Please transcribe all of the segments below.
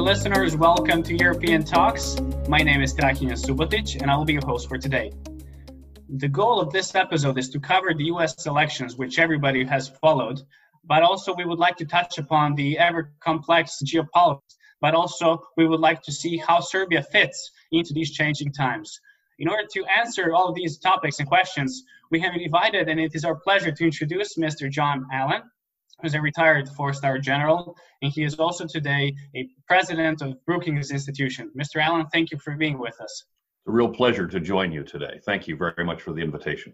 listeners. Welcome to European Talks. My name is Strahinja Subotic, and I will be your host for today. The goal of this episode is to cover the US elections, which everybody has followed, but also we would like to touch upon the ever complex geopolitics, but also we would like to see how Serbia fits into these changing times. In order to answer all of these topics and questions, we have invited, and it is our pleasure to introduce Mr. John Allen, who's a retired four-star general, and he is also today a president of Brookings Institution. Mr. Allen, thank you for being with us. It's a real pleasure to join you today. Thank you very much for the invitation.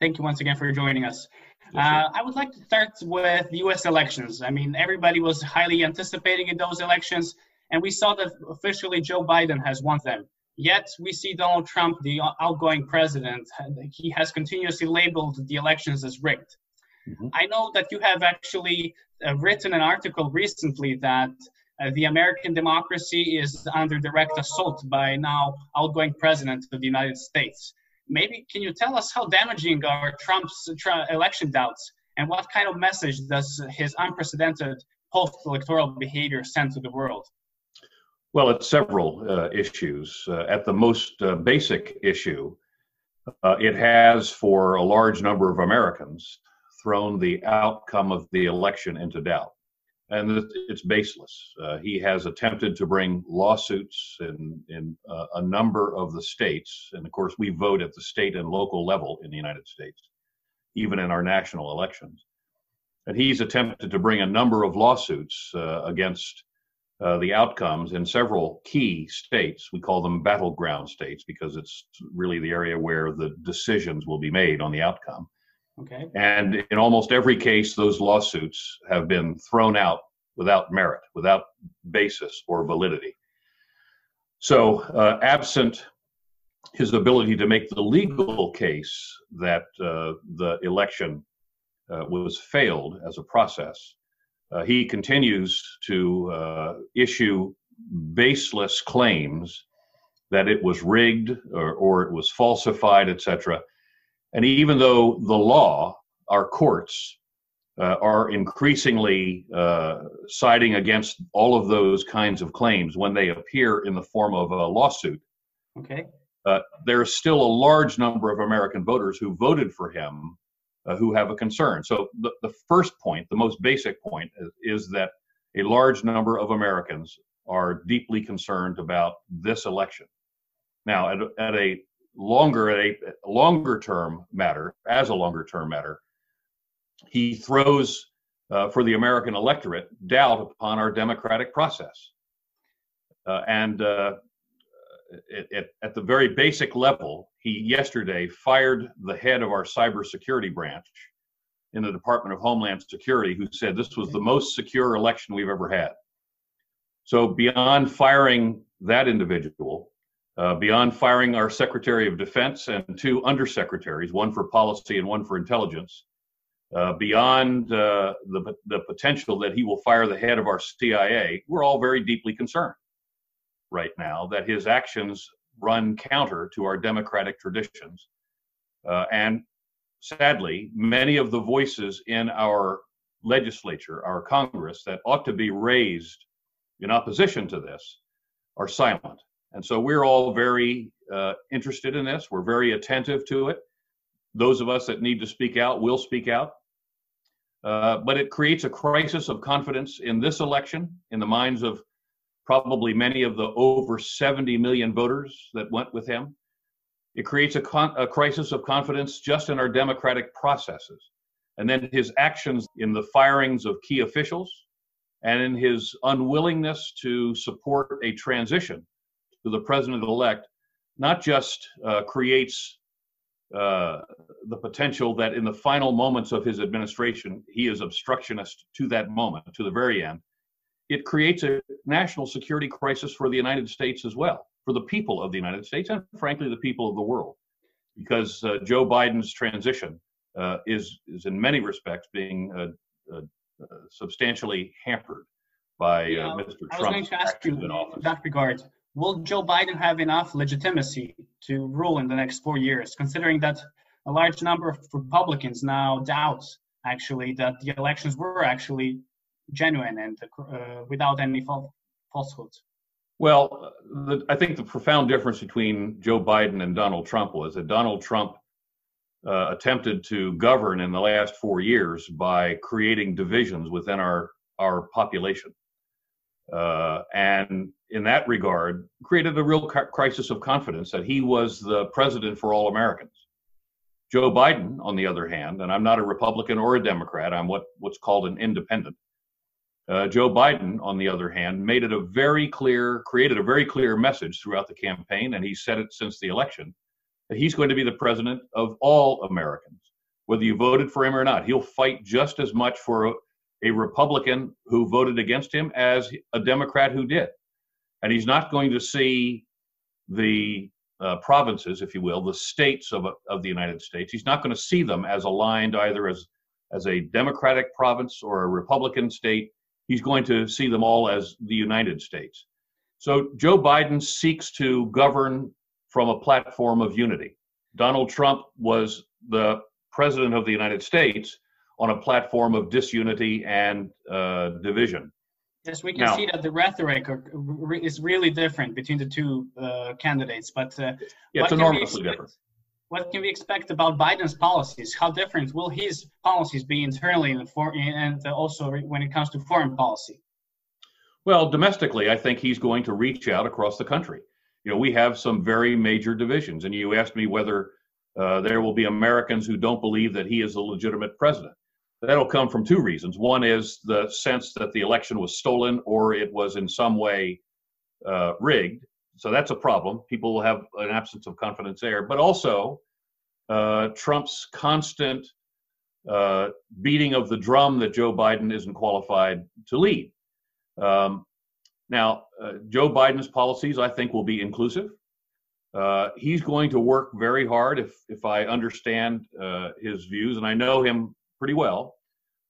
Thank you once again for joining us. uh, I would like to start with the U.S. elections. I mean, everybody was highly anticipating in those elections, and we saw that officially Joe Biden has won them. Yet we see Donald Trump, the outgoing president, he has continuously labeled the elections as rigged. Mm-hmm. I know that you have actually uh, written an article recently that uh, the American democracy is under direct assault by now outgoing president of the United States. Maybe can you tell us how damaging are Trump's tra- election doubts and what kind of message does his unprecedented post-electoral behavior send to the world? Well, it's several uh, issues. Uh, at the most uh, basic issue, uh, it has for a large number of Americans thrown the outcome of the election into doubt. And it's baseless. Uh, he has attempted to bring lawsuits in, in uh, a number of the states. And of course, we vote at the state and local level in the United States, even in our national elections. And he's attempted to bring a number of lawsuits uh, against uh, the outcomes in several key states. We call them battleground states because it's really the area where the decisions will be made on the outcome. Okay. And in almost every case, those lawsuits have been thrown out without merit, without basis or validity. So, uh, absent his ability to make the legal case that uh, the election uh, was failed as a process, uh, he continues to uh, issue baseless claims that it was rigged or, or it was falsified, etc. And even though the law, our courts, uh, are increasingly uh, siding against all of those kinds of claims when they appear in the form of a lawsuit. Okay. Uh, there's still a large number of American voters who voted for him uh, who have a concern. So the, the first point, the most basic point, is, is that a large number of Americans are deeply concerned about this election. Now, at, at a longer a longer term matter, as a longer term matter, he throws uh, for the American electorate doubt upon our democratic process. Uh, and uh, it, it, at the very basic level, he yesterday fired the head of our cybersecurity branch in the Department of Homeland Security, who said this was the most secure election we've ever had. So, beyond firing that individual, uh, beyond firing our Secretary of Defense and two undersecretaries, one for policy and one for intelligence, uh, beyond uh, the, the potential that he will fire the head of our CIA, we're all very deeply concerned right now that his actions run counter to our democratic traditions. Uh, and sadly, many of the voices in our legislature, our Congress, that ought to be raised in opposition to this are silent. And so we're all very uh, interested in this. We're very attentive to it. Those of us that need to speak out will speak out. Uh, but it creates a crisis of confidence in this election, in the minds of probably many of the over 70 million voters that went with him. It creates a, con- a crisis of confidence just in our democratic processes. And then his actions in the firings of key officials and in his unwillingness to support a transition to the president elect not just uh, creates uh, the potential that in the final moments of his administration, he is obstructionist to that moment, to the very end. It creates a national security crisis for the United States as well, for the people of the United States and, frankly, the people of the world, because uh, Joe Biden's transition uh, is, is in many respects being uh, uh, substantially hampered by yeah, Mr. Trump. I was going to ask you in that regard will Joe Biden have enough legitimacy to rule in the next four years, considering that a large number of Republicans now doubt actually that the elections were actually genuine and uh, without any falsehoods? Well, the, I think the profound difference between Joe Biden and Donald Trump was that Donald Trump uh, attempted to govern in the last four years by creating divisions within our our population, uh, and in that regard, created a real crisis of confidence that he was the president for all Americans. Joe Biden, on the other hand, and I'm not a Republican or a Democrat, I'm what, what's called an independent. Uh, Joe Biden, on the other hand, made it a very clear, created a very clear message throughout the campaign, and he said it since the election that he's going to be the president of all Americans, whether you voted for him or not. He'll fight just as much for a, Republican who voted against him as a Democrat who did. And he's not going to see the uh, provinces, if you will, the states of, of the United States. He's not going to see them as aligned either as, as a Democratic province or a Republican state. He's going to see them all as the United States. So Joe Biden seeks to govern from a platform of unity. Donald Trump was the president of the United States on a platform of disunity and uh, division. Yes, we can now, see that the rhetoric is really different between the two uh, candidates. But uh, yeah, it's enormously different. What can we expect about Biden's policies? How different will his policies be internally and, for, and also when it comes to foreign policy? Well, domestically, I think he's going to reach out across the country. You know, we have some very major divisions, and you asked me whether uh, there will be Americans who don't believe that he is a legitimate president. That'll come from two reasons. One is the sense that the election was stolen or it was in some way uh, rigged. So that's a problem. People will have an absence of confidence there. But also, uh, Trump's constant uh, beating of the drum that Joe Biden isn't qualified to lead. Um, now, uh, Joe Biden's policies, I think, will be inclusive. Uh, he's going to work very hard, if if I understand uh, his views, and I know him pretty well,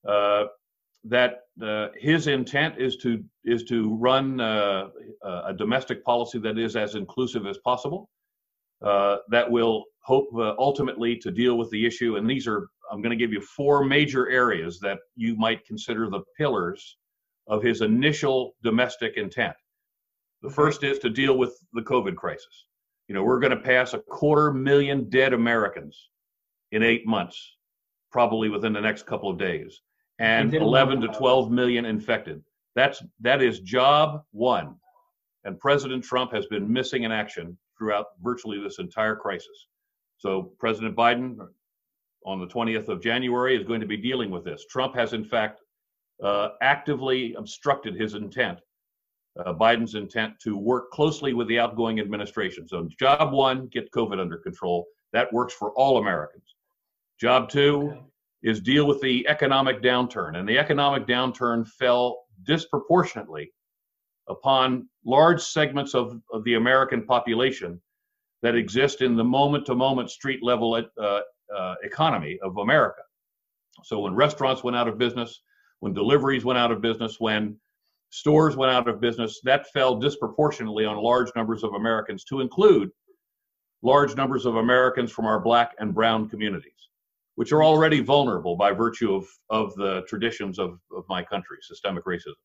uh, that uh, his intent is to is to run uh, a domestic policy that is as inclusive as possible. Uh, that will hope uh, ultimately to deal with the issue. And these are I'm going to give you four major areas that you might consider the pillars of his initial domestic intent. The first is to deal with the COVID crisis. You know, we're going to pass a quarter million dead Americans in eight months probably within the next couple of days, and 11 to 12 million infected. That's that is job one, and President Trump has been missing in action throughout virtually this entire crisis. So President Biden, on the 20th of January, is going to be dealing with this. Trump has in fact uh, actively obstructed his intent, uh, Biden's intent to work closely with the outgoing administration. So job one, get COVID under control. That works for all Americans. Job two okay. is deal with the economic downturn. And the economic downturn fell disproportionately upon large segments of, of the American population that exist in the moment to moment street level uh, uh, economy of America. So when restaurants went out of business, when deliveries went out of business, when stores went out of business, that fell disproportionately on large numbers of Americans, to include large numbers of Americans from our black and brown communities which are already vulnerable by virtue of, of the traditions of, of my country, systemic racism.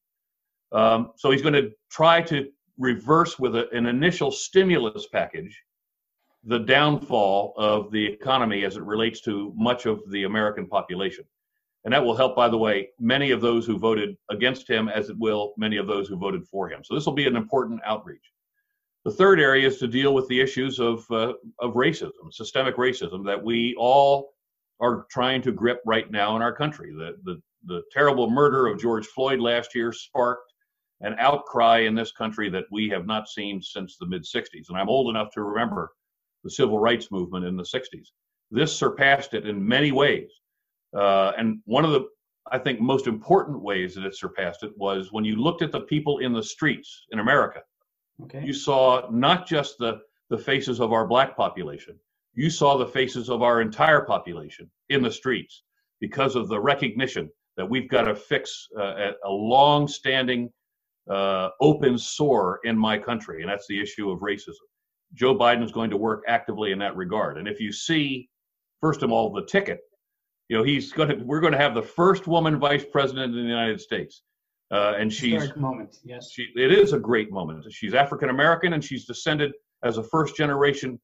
Um, so he's going to try to reverse with a, an initial stimulus package the downfall of the economy as it relates to much of the American population. And that will help, by the way, many of those who voted against him, as it will many of those who voted for him. So this will be an important outreach. The third area is to deal with the issues of, uh, of racism, systemic racism that we all are trying to grip right now in our country. The, the, the terrible murder of George Floyd last year sparked an outcry in this country that we have not seen since the mid 60s. And I'm old enough to remember the civil rights movement in the 60s. This surpassed it in many ways. Uh, and one of the, I think, most important ways that it surpassed it was when you looked at the people in the streets in America. Okay. You saw not just the, the faces of our black population, you saw the faces of our entire population in the streets because of the recognition that we've got to fix uh, a long standing uh, open sore in my country, and that's the issue of racism. Joe Biden is going to work actively in that regard. And if you see, first of all, the ticket, you know, he's going to, we're going to have the first woman vice president in the United States. Uh, and she's moment, yes. she, it is a great moment. She's African American and she's descended as a first generation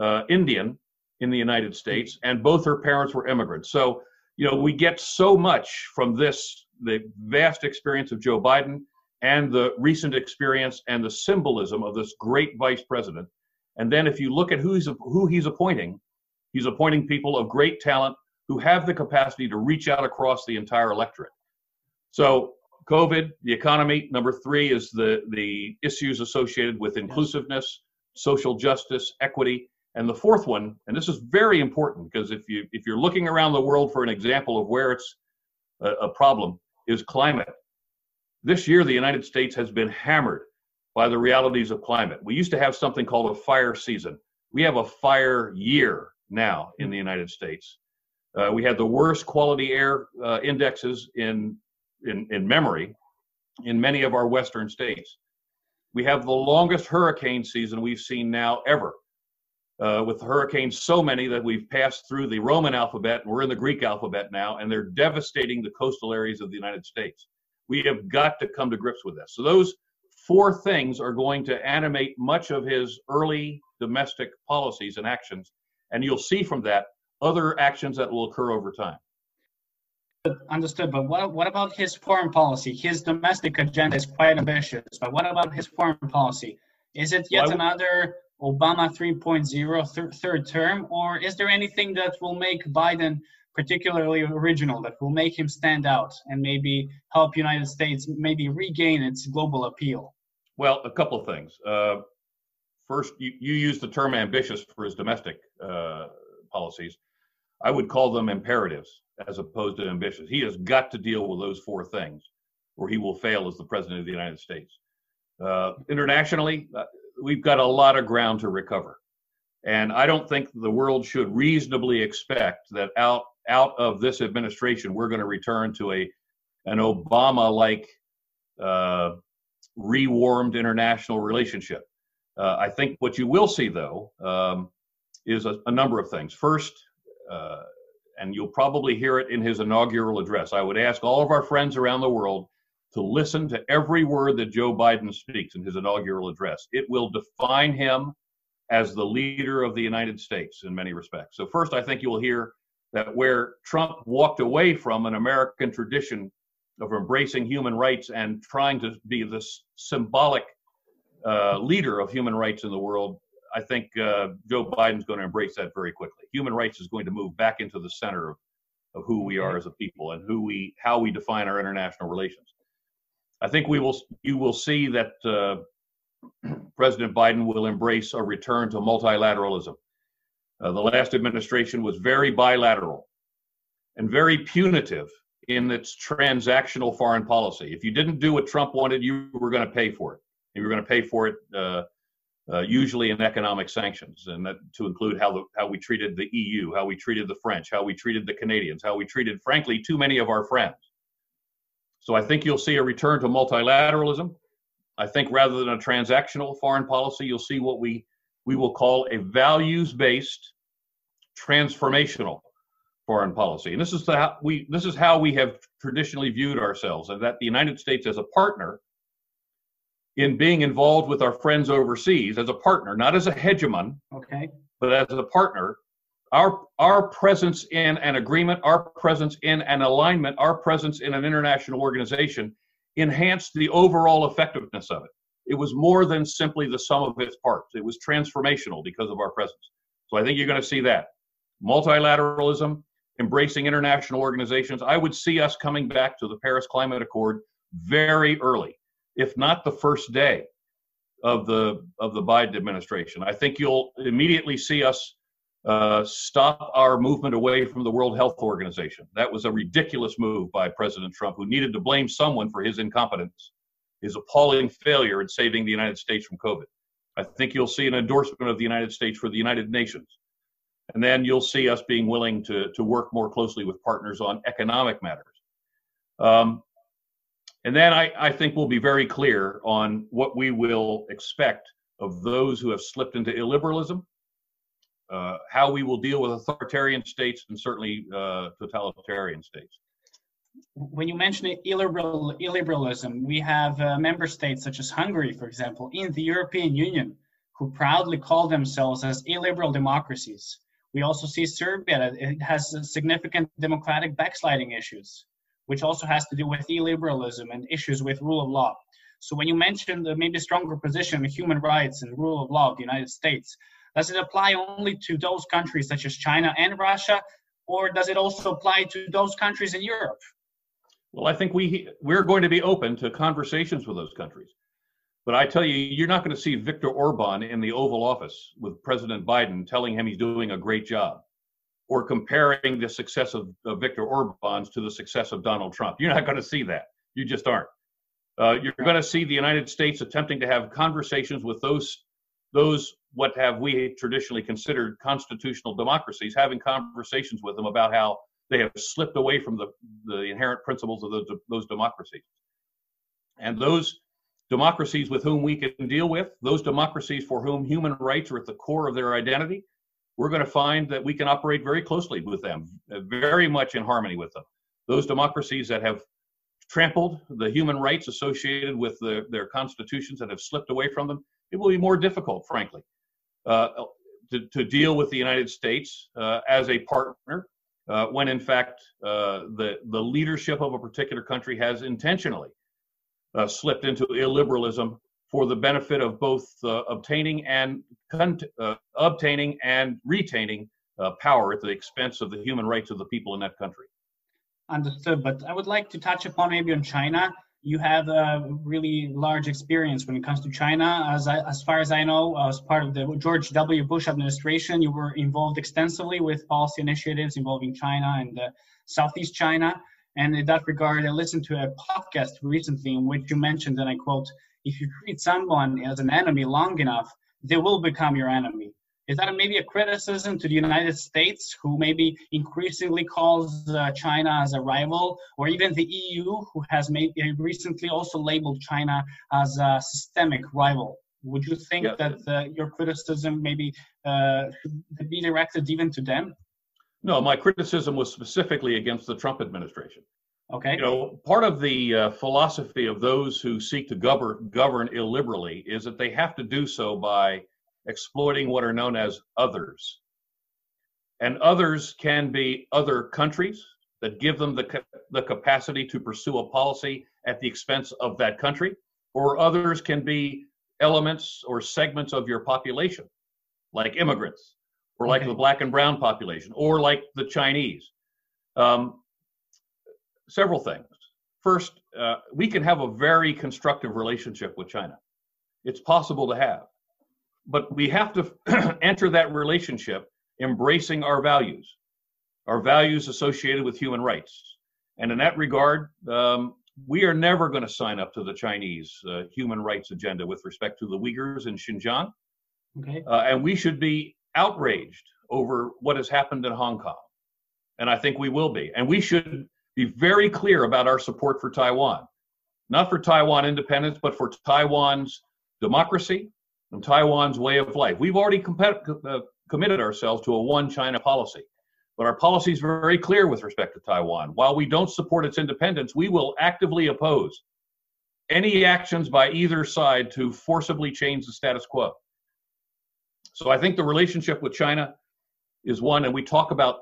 uh, Indian in the United States, and both her parents were immigrants. So, you know, we get so much from this the vast experience of Joe Biden and the recent experience and the symbolism of this great vice president. And then if you look at who he's, who he's appointing, he's appointing people of great talent who have the capacity to reach out across the entire electorate. So COVID, the economy. Number three is the the issues associated with inclusiveness, social justice, equity, and the fourth one, and this is very important because if you if you're looking around the world for an example of where it's a, a problem, is climate. This year, the United States has been hammered by the realities of climate. We used to have something called a fire season. We have a fire year now in the United States. Uh, we had the worst quality air uh, indexes in in, in memory in many of our western states. We have the longest hurricane season we've seen now ever, uh, with the hurricanes so many that we've passed through the Roman alphabet we're in the Greek alphabet now, and they're devastating the coastal areas of the United States. We have got to come to grips with this. So, those four things are going to animate much of his early domestic policies and actions. And you'll see from that other actions that will occur over time. Understood, but what, what about his foreign policy? His domestic agenda is quite ambitious, but what about his foreign policy? Is it yet another Obama 3.0 th- third term, or is there anything that will make Biden particularly original, that will make him stand out and maybe help United States maybe regain its global appeal? Well, a couple of things. Uh, first, you, you use the term ambitious for his domestic uh, policies. I would call them imperatives as opposed to ambitious. He has got to deal with those four things, or he will fail as the president of the United States. Uh, internationally, uh, we've got a lot of ground to recover, and I don't think the world should reasonably expect that out out of this administration we're going to return to a an Obama-like uh, rewarmed international relationship. Uh, I think what you will see, though, um, is a, a, number of things. First, uh, and you'll probably hear it in his inaugural address. I would ask all of our friends around the world to listen to every word that Joe Biden speaks in his inaugural address. It will define him as the leader of the United States in many respects. So, first, I think you will hear that where Trump walked away from an American tradition of embracing human rights and trying to be this symbolic uh, leader of human rights in the world, I think uh, Joe Biden's going to embrace that very quickly. Human rights is going to move back into the center of, of who we are as a people and who we how we define our international relations. I think we will you will see that uh, President Biden will embrace a return to multilateralism. Uh, the last administration was very bilateral and very punitive in its transactional foreign policy. If you didn't do what Trump wanted, you were going to pay for it. You were going to pay for it uh, uh, usually in economic sanctions, and that to include how the, how we treated the EU, how we treated the French, how we treated the Canadians, how we treated, frankly, too many of our friends. So I think you'll see a return to multilateralism. I think rather than a transactional foreign policy, you'll see what we we will call a values-based transformational foreign policy. And this is the how we this is how we have traditionally viewed ourselves, and that the United States as a partner in being involved with our friends overseas as a partner, not as a hegemon, okay, but as a partner. Our our presence in an agreement, our presence in an alignment, our presence in an international organization enhanced the overall effectiveness of it. It was more than simply the sum of its parts. It was transformational because of our presence. So I think you're going to see that. Multilateralism, embracing international organizations. I would see us coming back to the Paris Climate Accord very early if not the first day of the of the Biden administration. I think you'll immediately see us uh, stop our movement away from the World Health Organization. That was a ridiculous move by President Trump, who needed to blame someone for his incompetence, his appalling failure in saving the United States from COVID. I think you'll see an endorsement of the United States for the United Nations. And then you'll see us being willing to, to work more closely with partners on economic matters. Um, and then I, I think we'll be very clear on what we will expect of those who have slipped into illiberalism, uh, how we will deal with authoritarian states and certainly uh, totalitarian states. when you mention illiberal, illiberalism, we have uh, member states such as Hungary, for example, in the European Union, who proudly call themselves as illiberal democracies. We also see Serbia it has significant democratic backsliding issues, which also has to do with illiberalism and issues with rule of law. So when you mention the maybe stronger position of human rights and rule of law of the United States, does it apply only to those countries such as China and Russia, or does it also apply to those countries in Europe? Well, I think we we're going to be open to conversations with those countries. But I tell you, you're not going to see Viktor Orban in the Oval Office with President Biden telling him he's doing a great job or comparing the success of, of Viktor Orban's to the success of Donald Trump. You're not going to see that. You just aren't. Uh, you're going to see the United States attempting to have conversations with those those what have we traditionally considered constitutional democracies, having conversations with them about how they have slipped away from the, the inherent principles of those, those democracies. And those democracies with whom we can deal with, those democracies for whom human rights are at the core of their identity, we're going to find that we can operate very closely with them, very much in harmony with them. Those democracies that have trampled the human rights associated with the, their constitutions that have slipped away from them, it will be more difficult, frankly, uh, to, to, deal with the United States uh, as a partner uh, when in fact uh, the, the leadership of a particular country has intentionally uh, slipped into illiberalism for the benefit of both uh, obtaining and con- obtaining and retaining power at the expense of the human rights of the people in that country. Understood, but I would like to touch upon maybe on China. You have a really large experience when it comes to China. As I, as far as I know, as part of the George W. Bush administration, you were involved extensively with policy initiatives involving China and uh, Southeast China. And in that regard, I listened to a podcast recently in which you mentioned, and I quote, if you treat someone as an enemy long enough, they will become your enemy. Is that maybe a criticism to the United States, who maybe increasingly calls uh, China as a rival, or even the EU, who has maybe recently also labeled China as a systemic rival? Would you think yeah. that uh, your criticism maybe uh, should be directed even to them? No, my criticism was specifically against the Trump administration. Okay. You know, part of the uh, philosophy of those who seek to govern govern illiberally is that they have to do so by exploiting what are known as others. And others can be other countries that give them the, the capacity to pursue a policy at the expense of that country, or others can be elements or segments of your population, like immigrants, or like okay. the black and brown population, or like the Chinese. Um, several things. First, uh, we can have a very constructive relationship with China. It's possible to have but we have to enter that relationship embracing our values, our values associated with human rights. And in that regard, um, we are never going to sign up to the Chinese uh, human rights agenda with respect to the Uyghurs in Xinjiang. Okay. Uh, and we should be outraged over what has happened in Hong Kong. And I think we will be. And we should be very clear about our support for Taiwan, not for Taiwan independence, but for Taiwan's democracy, and Taiwan's way of life. We've already uh, committed ourselves to a one China policy, but our policy is very clear with respect to Taiwan. While we don't support its independence, we will actively oppose any actions by either side to forcibly change the status quo. So I think the relationship with China is one, and we talk about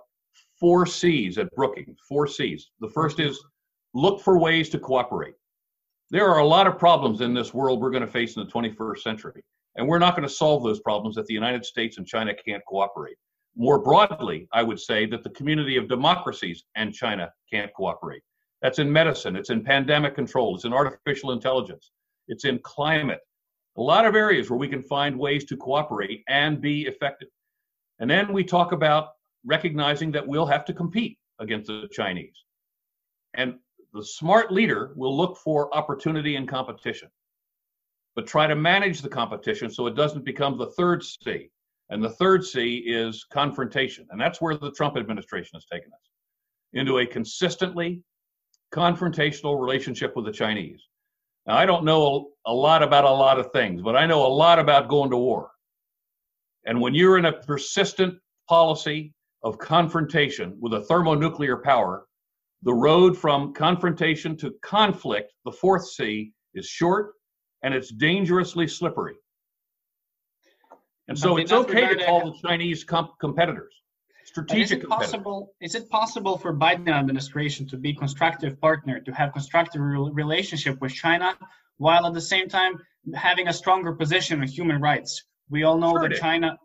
four C's at Brookings, four C's. The first is look for ways to cooperate. There are a lot of problems in this world we're going to face in the 21st century. And we're not going to solve those problems if the United States and China can't cooperate. More broadly, I would say that the community of democracies and China can't cooperate. That's in medicine, it's in pandemic control, it's in artificial intelligence, it's in climate. A lot of areas where we can find ways to cooperate and be effective. And then we talk about recognizing that we'll have to compete against the Chinese. And the smart leader will look for opportunity and competition but try to manage the competition so it doesn't become the third C. And the third C is confrontation. And that's where the Trump administration has taken us into a consistently confrontational relationship with the Chinese. Now, I don't know a lot about a lot of things, but I know a lot about going to war. And when you're in a persistent policy of confrontation with a thermonuclear power, the road from confrontation to conflict, the fourth C, is short and it's dangerously slippery. And so it's okay to call the Chinese comp- competitors strategic. Is it possible? Is it possible for Biden administration to be constructive partner, to have constructive re- relationship with China, while at the same time having a stronger position on human rights? We all know sure that China.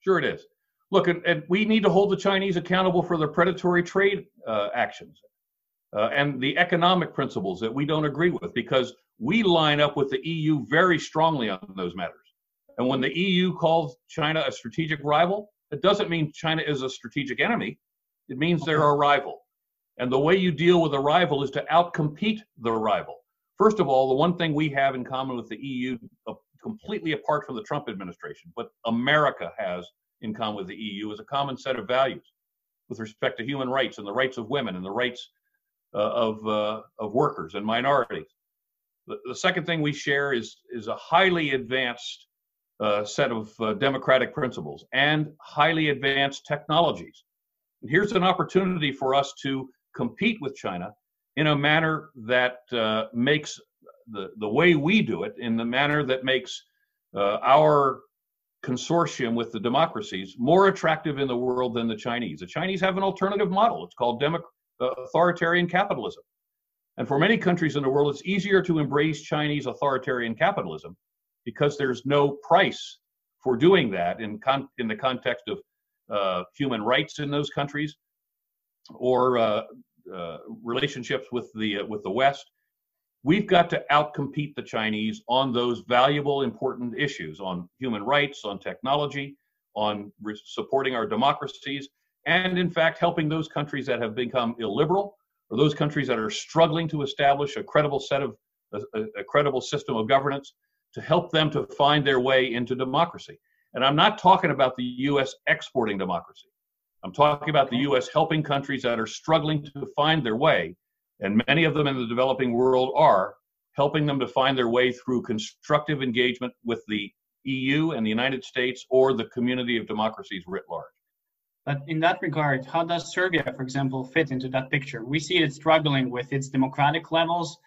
Sure, it is. Look, and, and, we need to hold the Chinese accountable for their predatory trade uh, actions uh, and the economic principles that we don't agree with, because we line up with the EU very strongly on those matters. And when the EU calls China a strategic rival, it doesn't mean China is a strategic enemy. It means they're a rival. And the way you deal with a rival is to outcompete the rival. First of all, the one thing we have in common with the EU, uh, completely apart from the Trump administration, but America has in common with the EU, is a common set of values with respect to human rights and the rights of women and the rights of, uh, of workers and minorities. The, the second thing we share is, is a highly advanced uh, set of uh, democratic principles and highly advanced technologies. And here's an opportunity for us to compete with China in a manner that uh, makes the, the way we do it, in the manner that makes uh, our consortium with the democracies more attractive in the world than the Chinese. The Chinese have an alternative model. It's called democ- uh, authoritarian capitalism. And for many countries in the world, it's easier to embrace Chinese authoritarian capitalism because there's no price for doing that in, con- in the context of uh, human rights in those countries or uh, uh, relationships with the uh, with the West. We've got to outcompete the Chinese on those valuable, important issues on human rights, on technology, on re- supporting our democracies, and in fact helping those countries that have become illiberal or those countries that are struggling to establish a credible set of a, a credible system of governance to help them to find their way into democracy. And I'm not talking about the U.S. exporting democracy. I'm talking about the U.S. helping countries that are struggling to find their way, and many of them in the developing world are, helping them to find their way through constructive engagement with the EU and the United States or the community of democracies writ large. But in that regard, how does Serbia, for example, fit into that picture? We see it struggling with its democratic levels,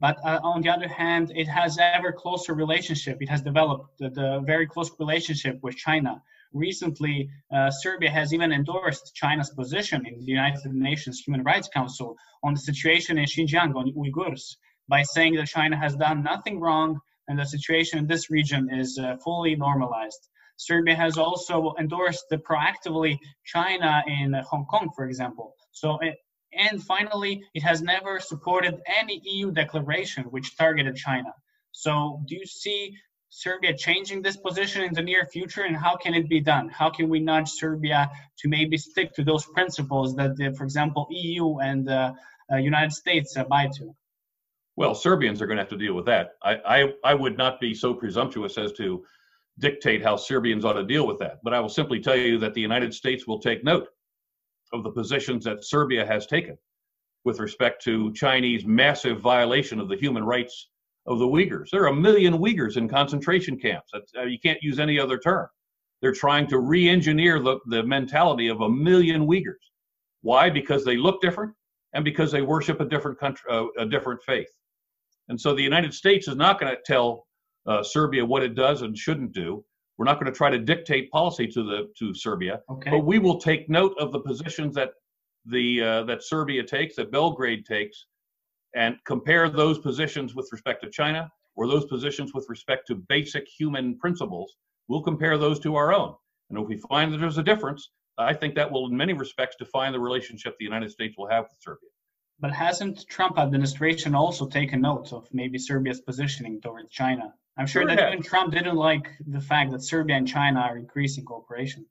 but uh, on the other hand, it has ever closer relationship. It has developed the, the very close relationship with China. Recently, uh, Serbia has even endorsed China's position in the United Nations Human Rights Council on the situation in Xinjiang on Uyghurs by saying that China has done nothing wrong and the situation in this region is uh, fully normalized. Serbia has also endorsed the proactively China in Hong Kong, for example. So it, and finally, it has never supported any EU declaration which targeted China. So, do you see Serbia changing this position in the near future, and how can it be done? How can we nudge Serbia to maybe stick to those principles that, the, for example, EU and the uh, United States abide to? Well, Serbians are going to have to deal with that. I, I, I would not be so presumptuous as to dictate how Serbians ought to deal with that, but I will simply tell you that the United States will take note of the positions that Serbia has taken with respect to Chinese massive violation of the human rights of the Uyghurs. There are a million Uyghurs in concentration camps. Uh, you can't use any other term. They're trying to re engineer the, the mentality of a million Uyghurs. Why? Because they look different and because they worship a different country, uh, a different faith. And so the United States is not going to tell uh, Serbia what it does and shouldn't do. We're not going to try to dictate policy to the to Serbia, okay. but we will take note of the positions that the uh, that Serbia takes, that Belgrade takes, and compare those positions with respect to China or those positions with respect to basic human principles. We'll compare those to our own, and if we find that there's a difference, I think that will, in many respects, define the relationship the United States will have with Serbia. But hasn't Trump administration also taken note of maybe Serbia's positioning towards China? I'm sure, sure that even Trump didn't like the fact that Serbia and China are increasing cooperation.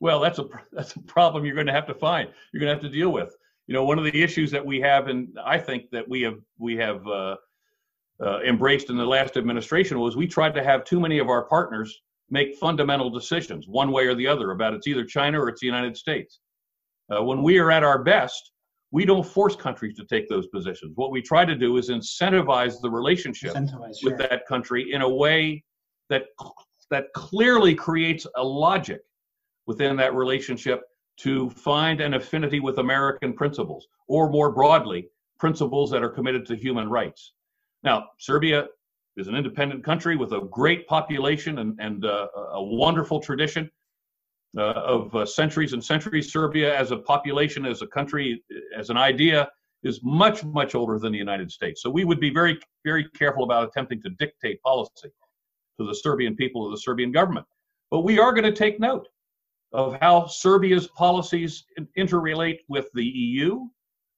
Well, that's a that's a problem you're going to have to find. You're going to have to deal with. You know, one of the issues that we have, and I think that we have we have uh, uh, embraced in the last administration was we tried to have too many of our partners make fundamental decisions one way or the other about it's either China or it's the United States. Uh, when we are at our best, we don't force countries to take those positions. What we try to do is incentivize the relationship incentivize, with sure. that country in a way that that clearly creates a logic within that relationship to find an affinity with American principles, or more broadly, principles that are committed to human rights. Now, Serbia is an independent country with a great population and, and uh, a wonderful tradition of uh, centuries and centuries. Serbia, as a population, as a country, as an idea, is much, much older than the United States. So we would be very, very careful about attempting to dictate policy to the Serbian people or the Serbian government. But we are going to take note of how Serbia's policies interrelate with the EU,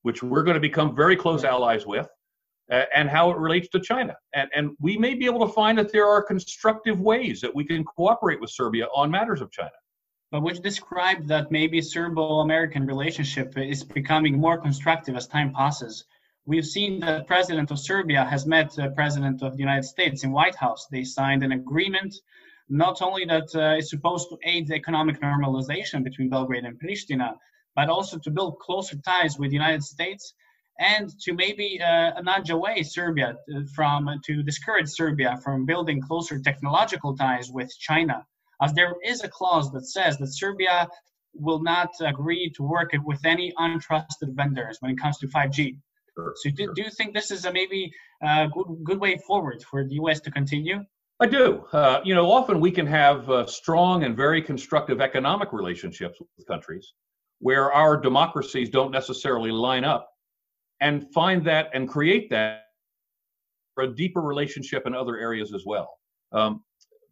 which we're going to become very close allies with, uh, and how it relates to China. And, and we may be able to find that there are constructive ways that we can cooperate with Serbia on matters of China. But which described that maybe Serbo-American relationship is becoming more constructive as time passes. We've seen that President of Serbia has met the President of the United States in White House. They signed an agreement not only that uh, it's supposed to aid the economic normalization between Belgrade and Pristina, but also to build closer ties with the United States and to maybe uh, nudge away Serbia uh, from to discourage Serbia from building closer technological ties with China, as there is a clause that says that Serbia will not agree to work with any untrusted vendors when it comes to 5G. Sure, so, do, sure. do you think this is a maybe a uh, good good way forward for the U.S. to continue? I do. Uh, you know, often we can have uh, strong and very constructive economic relationships with countries where our democracies don't necessarily line up and find that and create that for a deeper relationship in other areas as well. Um,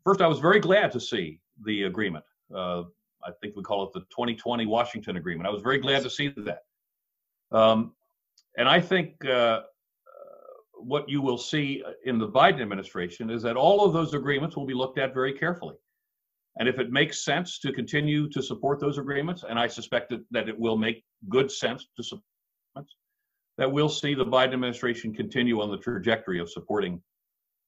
first, I was very glad to see the agreement. Uh, I think we call it the 2020 Washington Agreement. I was very glad to see that. Um, and I think uh, what you will see in the Biden administration is that all of those agreements will be looked at very carefully. And if it makes sense to continue to support those agreements, and I suspect that, that it will make good sense to support that we'll see the Biden administration continue on the trajectory of supporting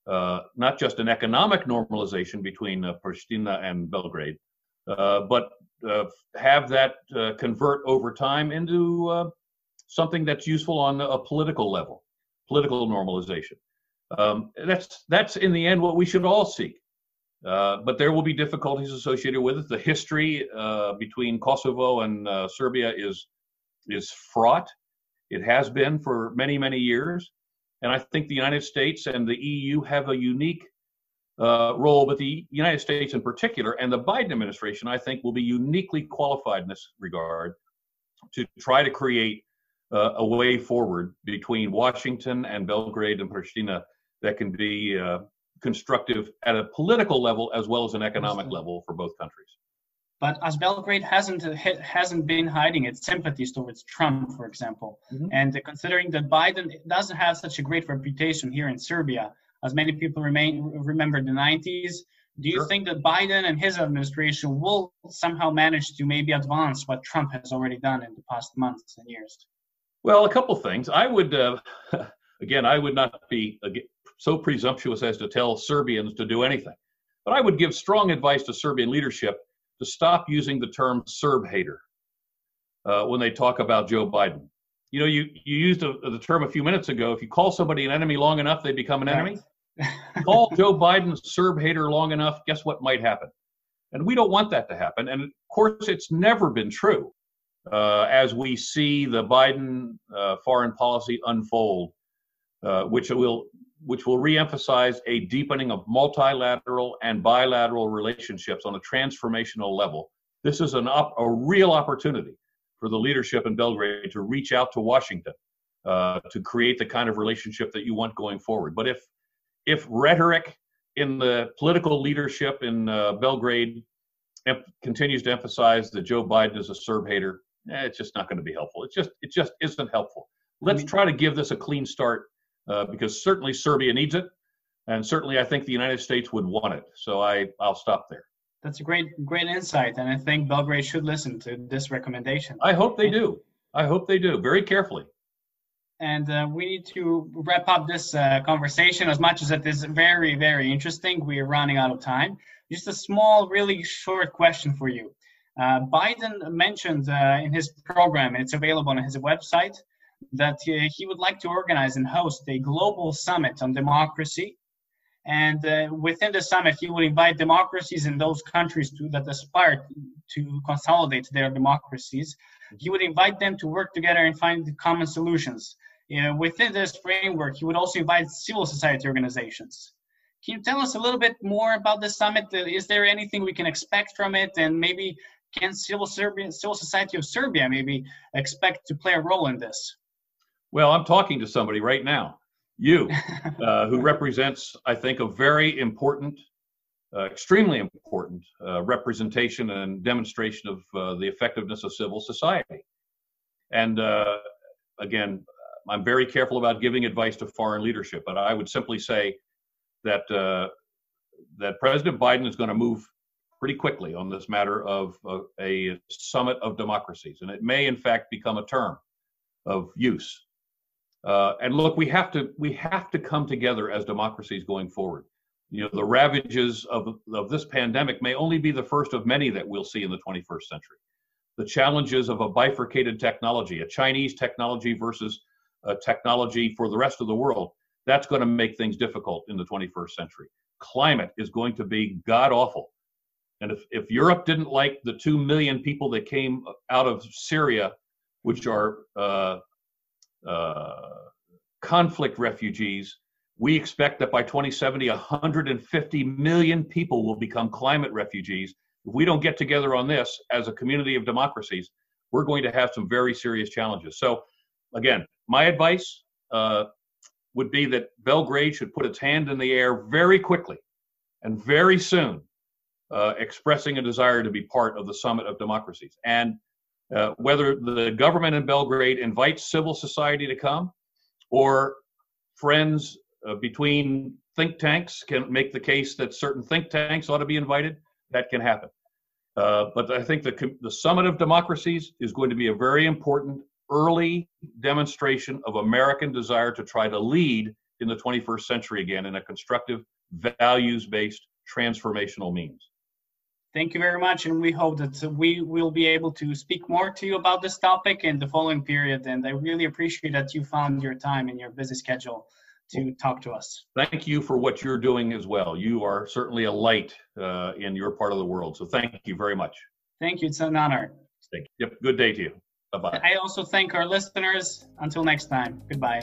uh, not just an economic normalization between uh, Pristina and Belgrade, uh, but uh, have that uh, convert over time into something that's useful on a political level political normalization. Um, that's that's in the end what we should all seek. Uh, but there will be difficulties associated with it. The history uh, between Kosovo and uh, Serbia is is fraught. It has been for many many years, and I think the United States and the EU have a unique uh, role. But the United States in particular, and the Biden administration, I think, will be uniquely qualified in this regard to try to create uh, a way forward between Washington and Belgrade and Pristina that can be uh, constructive at a political level as well as an economic level for both countries. But as Belgrade hasn't hasn't been hiding its sympathies towards Trump, for example, mm-hmm. and considering that Biden doesn't have such a great reputation here in Serbia, as many people remain remember the 90s, do you sure. think that Biden and his administration will somehow manage to maybe advance what Trump has already done in the past months and years? Well, a couple things. I would, uh, again, I would not be so presumptuous as to tell Serbians to do anything, but I would give strong advice to Serbian leadership to stop using the term Serb hater uh, when they talk about Joe Biden. You know, you, you used a, the term a few minutes ago. If you call somebody an enemy long enough, they become an enemy. call Joe Biden Serb hater long enough, guess what might happen? And we don't want that to happen. And of course, it's never been true uh, as we see the Biden uh, foreign policy unfold, uh, which will which will reemphasize a deepening of multilateral and bilateral relationships on a transformational level. This is an op- a real opportunity for the leadership in Belgrade to reach out to Washington uh, to create the kind of relationship that you want going forward. But if if rhetoric in the political leadership in uh, Belgrade em- continues to emphasize that Joe Biden is a Serb hater, eh, it's just not going to be helpful. It just it just isn't helpful. Let's try to give this a clean start uh, because certainly Serbia needs it, and certainly I think the United States would want it. So I I'll stop there. That's a great great insight, and I think Belgrade should listen to this recommendation. I hope they do. I hope they do very carefully. And uh, we need to wrap up this uh, conversation as much as it is very, very interesting. We are running out of time. Just a small, really short question for you. Uh, Biden mentioned uh, in his program, and it's available on his website, that uh, he would like to organize and host a global summit on democracy And uh, within the summit, he would invite democracies in those countries to, that aspire to consolidate their democracies. He would invite them to work together and find common solutions. Know, within this framework, he would also invite civil society organizations. Can you tell us a little bit more about the summit? Is there anything we can expect from it? And maybe can civil, Serbia, civil society of Serbia maybe expect to play a role in this? Well, I'm talking to somebody right now. You, uh, who represents, I think, a very important, uh, extremely important uh, representation and demonstration of uh, the effectiveness of civil society. And uh, again, I'm very careful about giving advice to foreign leadership, but I would simply say that uh, that President Biden is going to move pretty quickly on this matter of a summit of democracies, and it may, in fact, become a term of use uh, and look, we have to we have to come together as democracies going forward. You know, the ravages of of this pandemic may only be the first of many that we'll see in the 21st century. The challenges of a bifurcated technology, a Chinese technology versus a technology for the rest of the world, that's going to make things difficult in the 21st century. Climate is going to be god awful. And if, if Europe didn't like the 2 million people that came out of Syria, which are uh, conflict refugees. We expect that by 2070, 150 million people will become climate refugees. If we don't get together on this as a community of democracies, we're going to have some very serious challenges. So, again, my advice uh, would be that Belgrade should put its hand in the air very quickly and very soon, uh, expressing a desire to be part of the Summit of Democracies. And uh, whether the government in Belgrade invites civil society to come or friends uh, between think tanks can make the case that certain think tanks ought to be invited, that can happen. Uh, but I think the, the Summit of Democracies is going to be a very important early demonstration of American desire to try to lead in the 21st century again in a constructive, values based, transformational means. Thank you very much, and we hope that we will be able to speak more to you about this topic in the following period. And I really appreciate that you found your time in your busy schedule to talk to us. Thank you for what you're doing as well. You are certainly a light uh, in your part of the world. So thank you very much. Thank you. It's an honor. Thank you. Yep. Good day to you. Bye bye. I also thank our listeners. Until next time. Goodbye.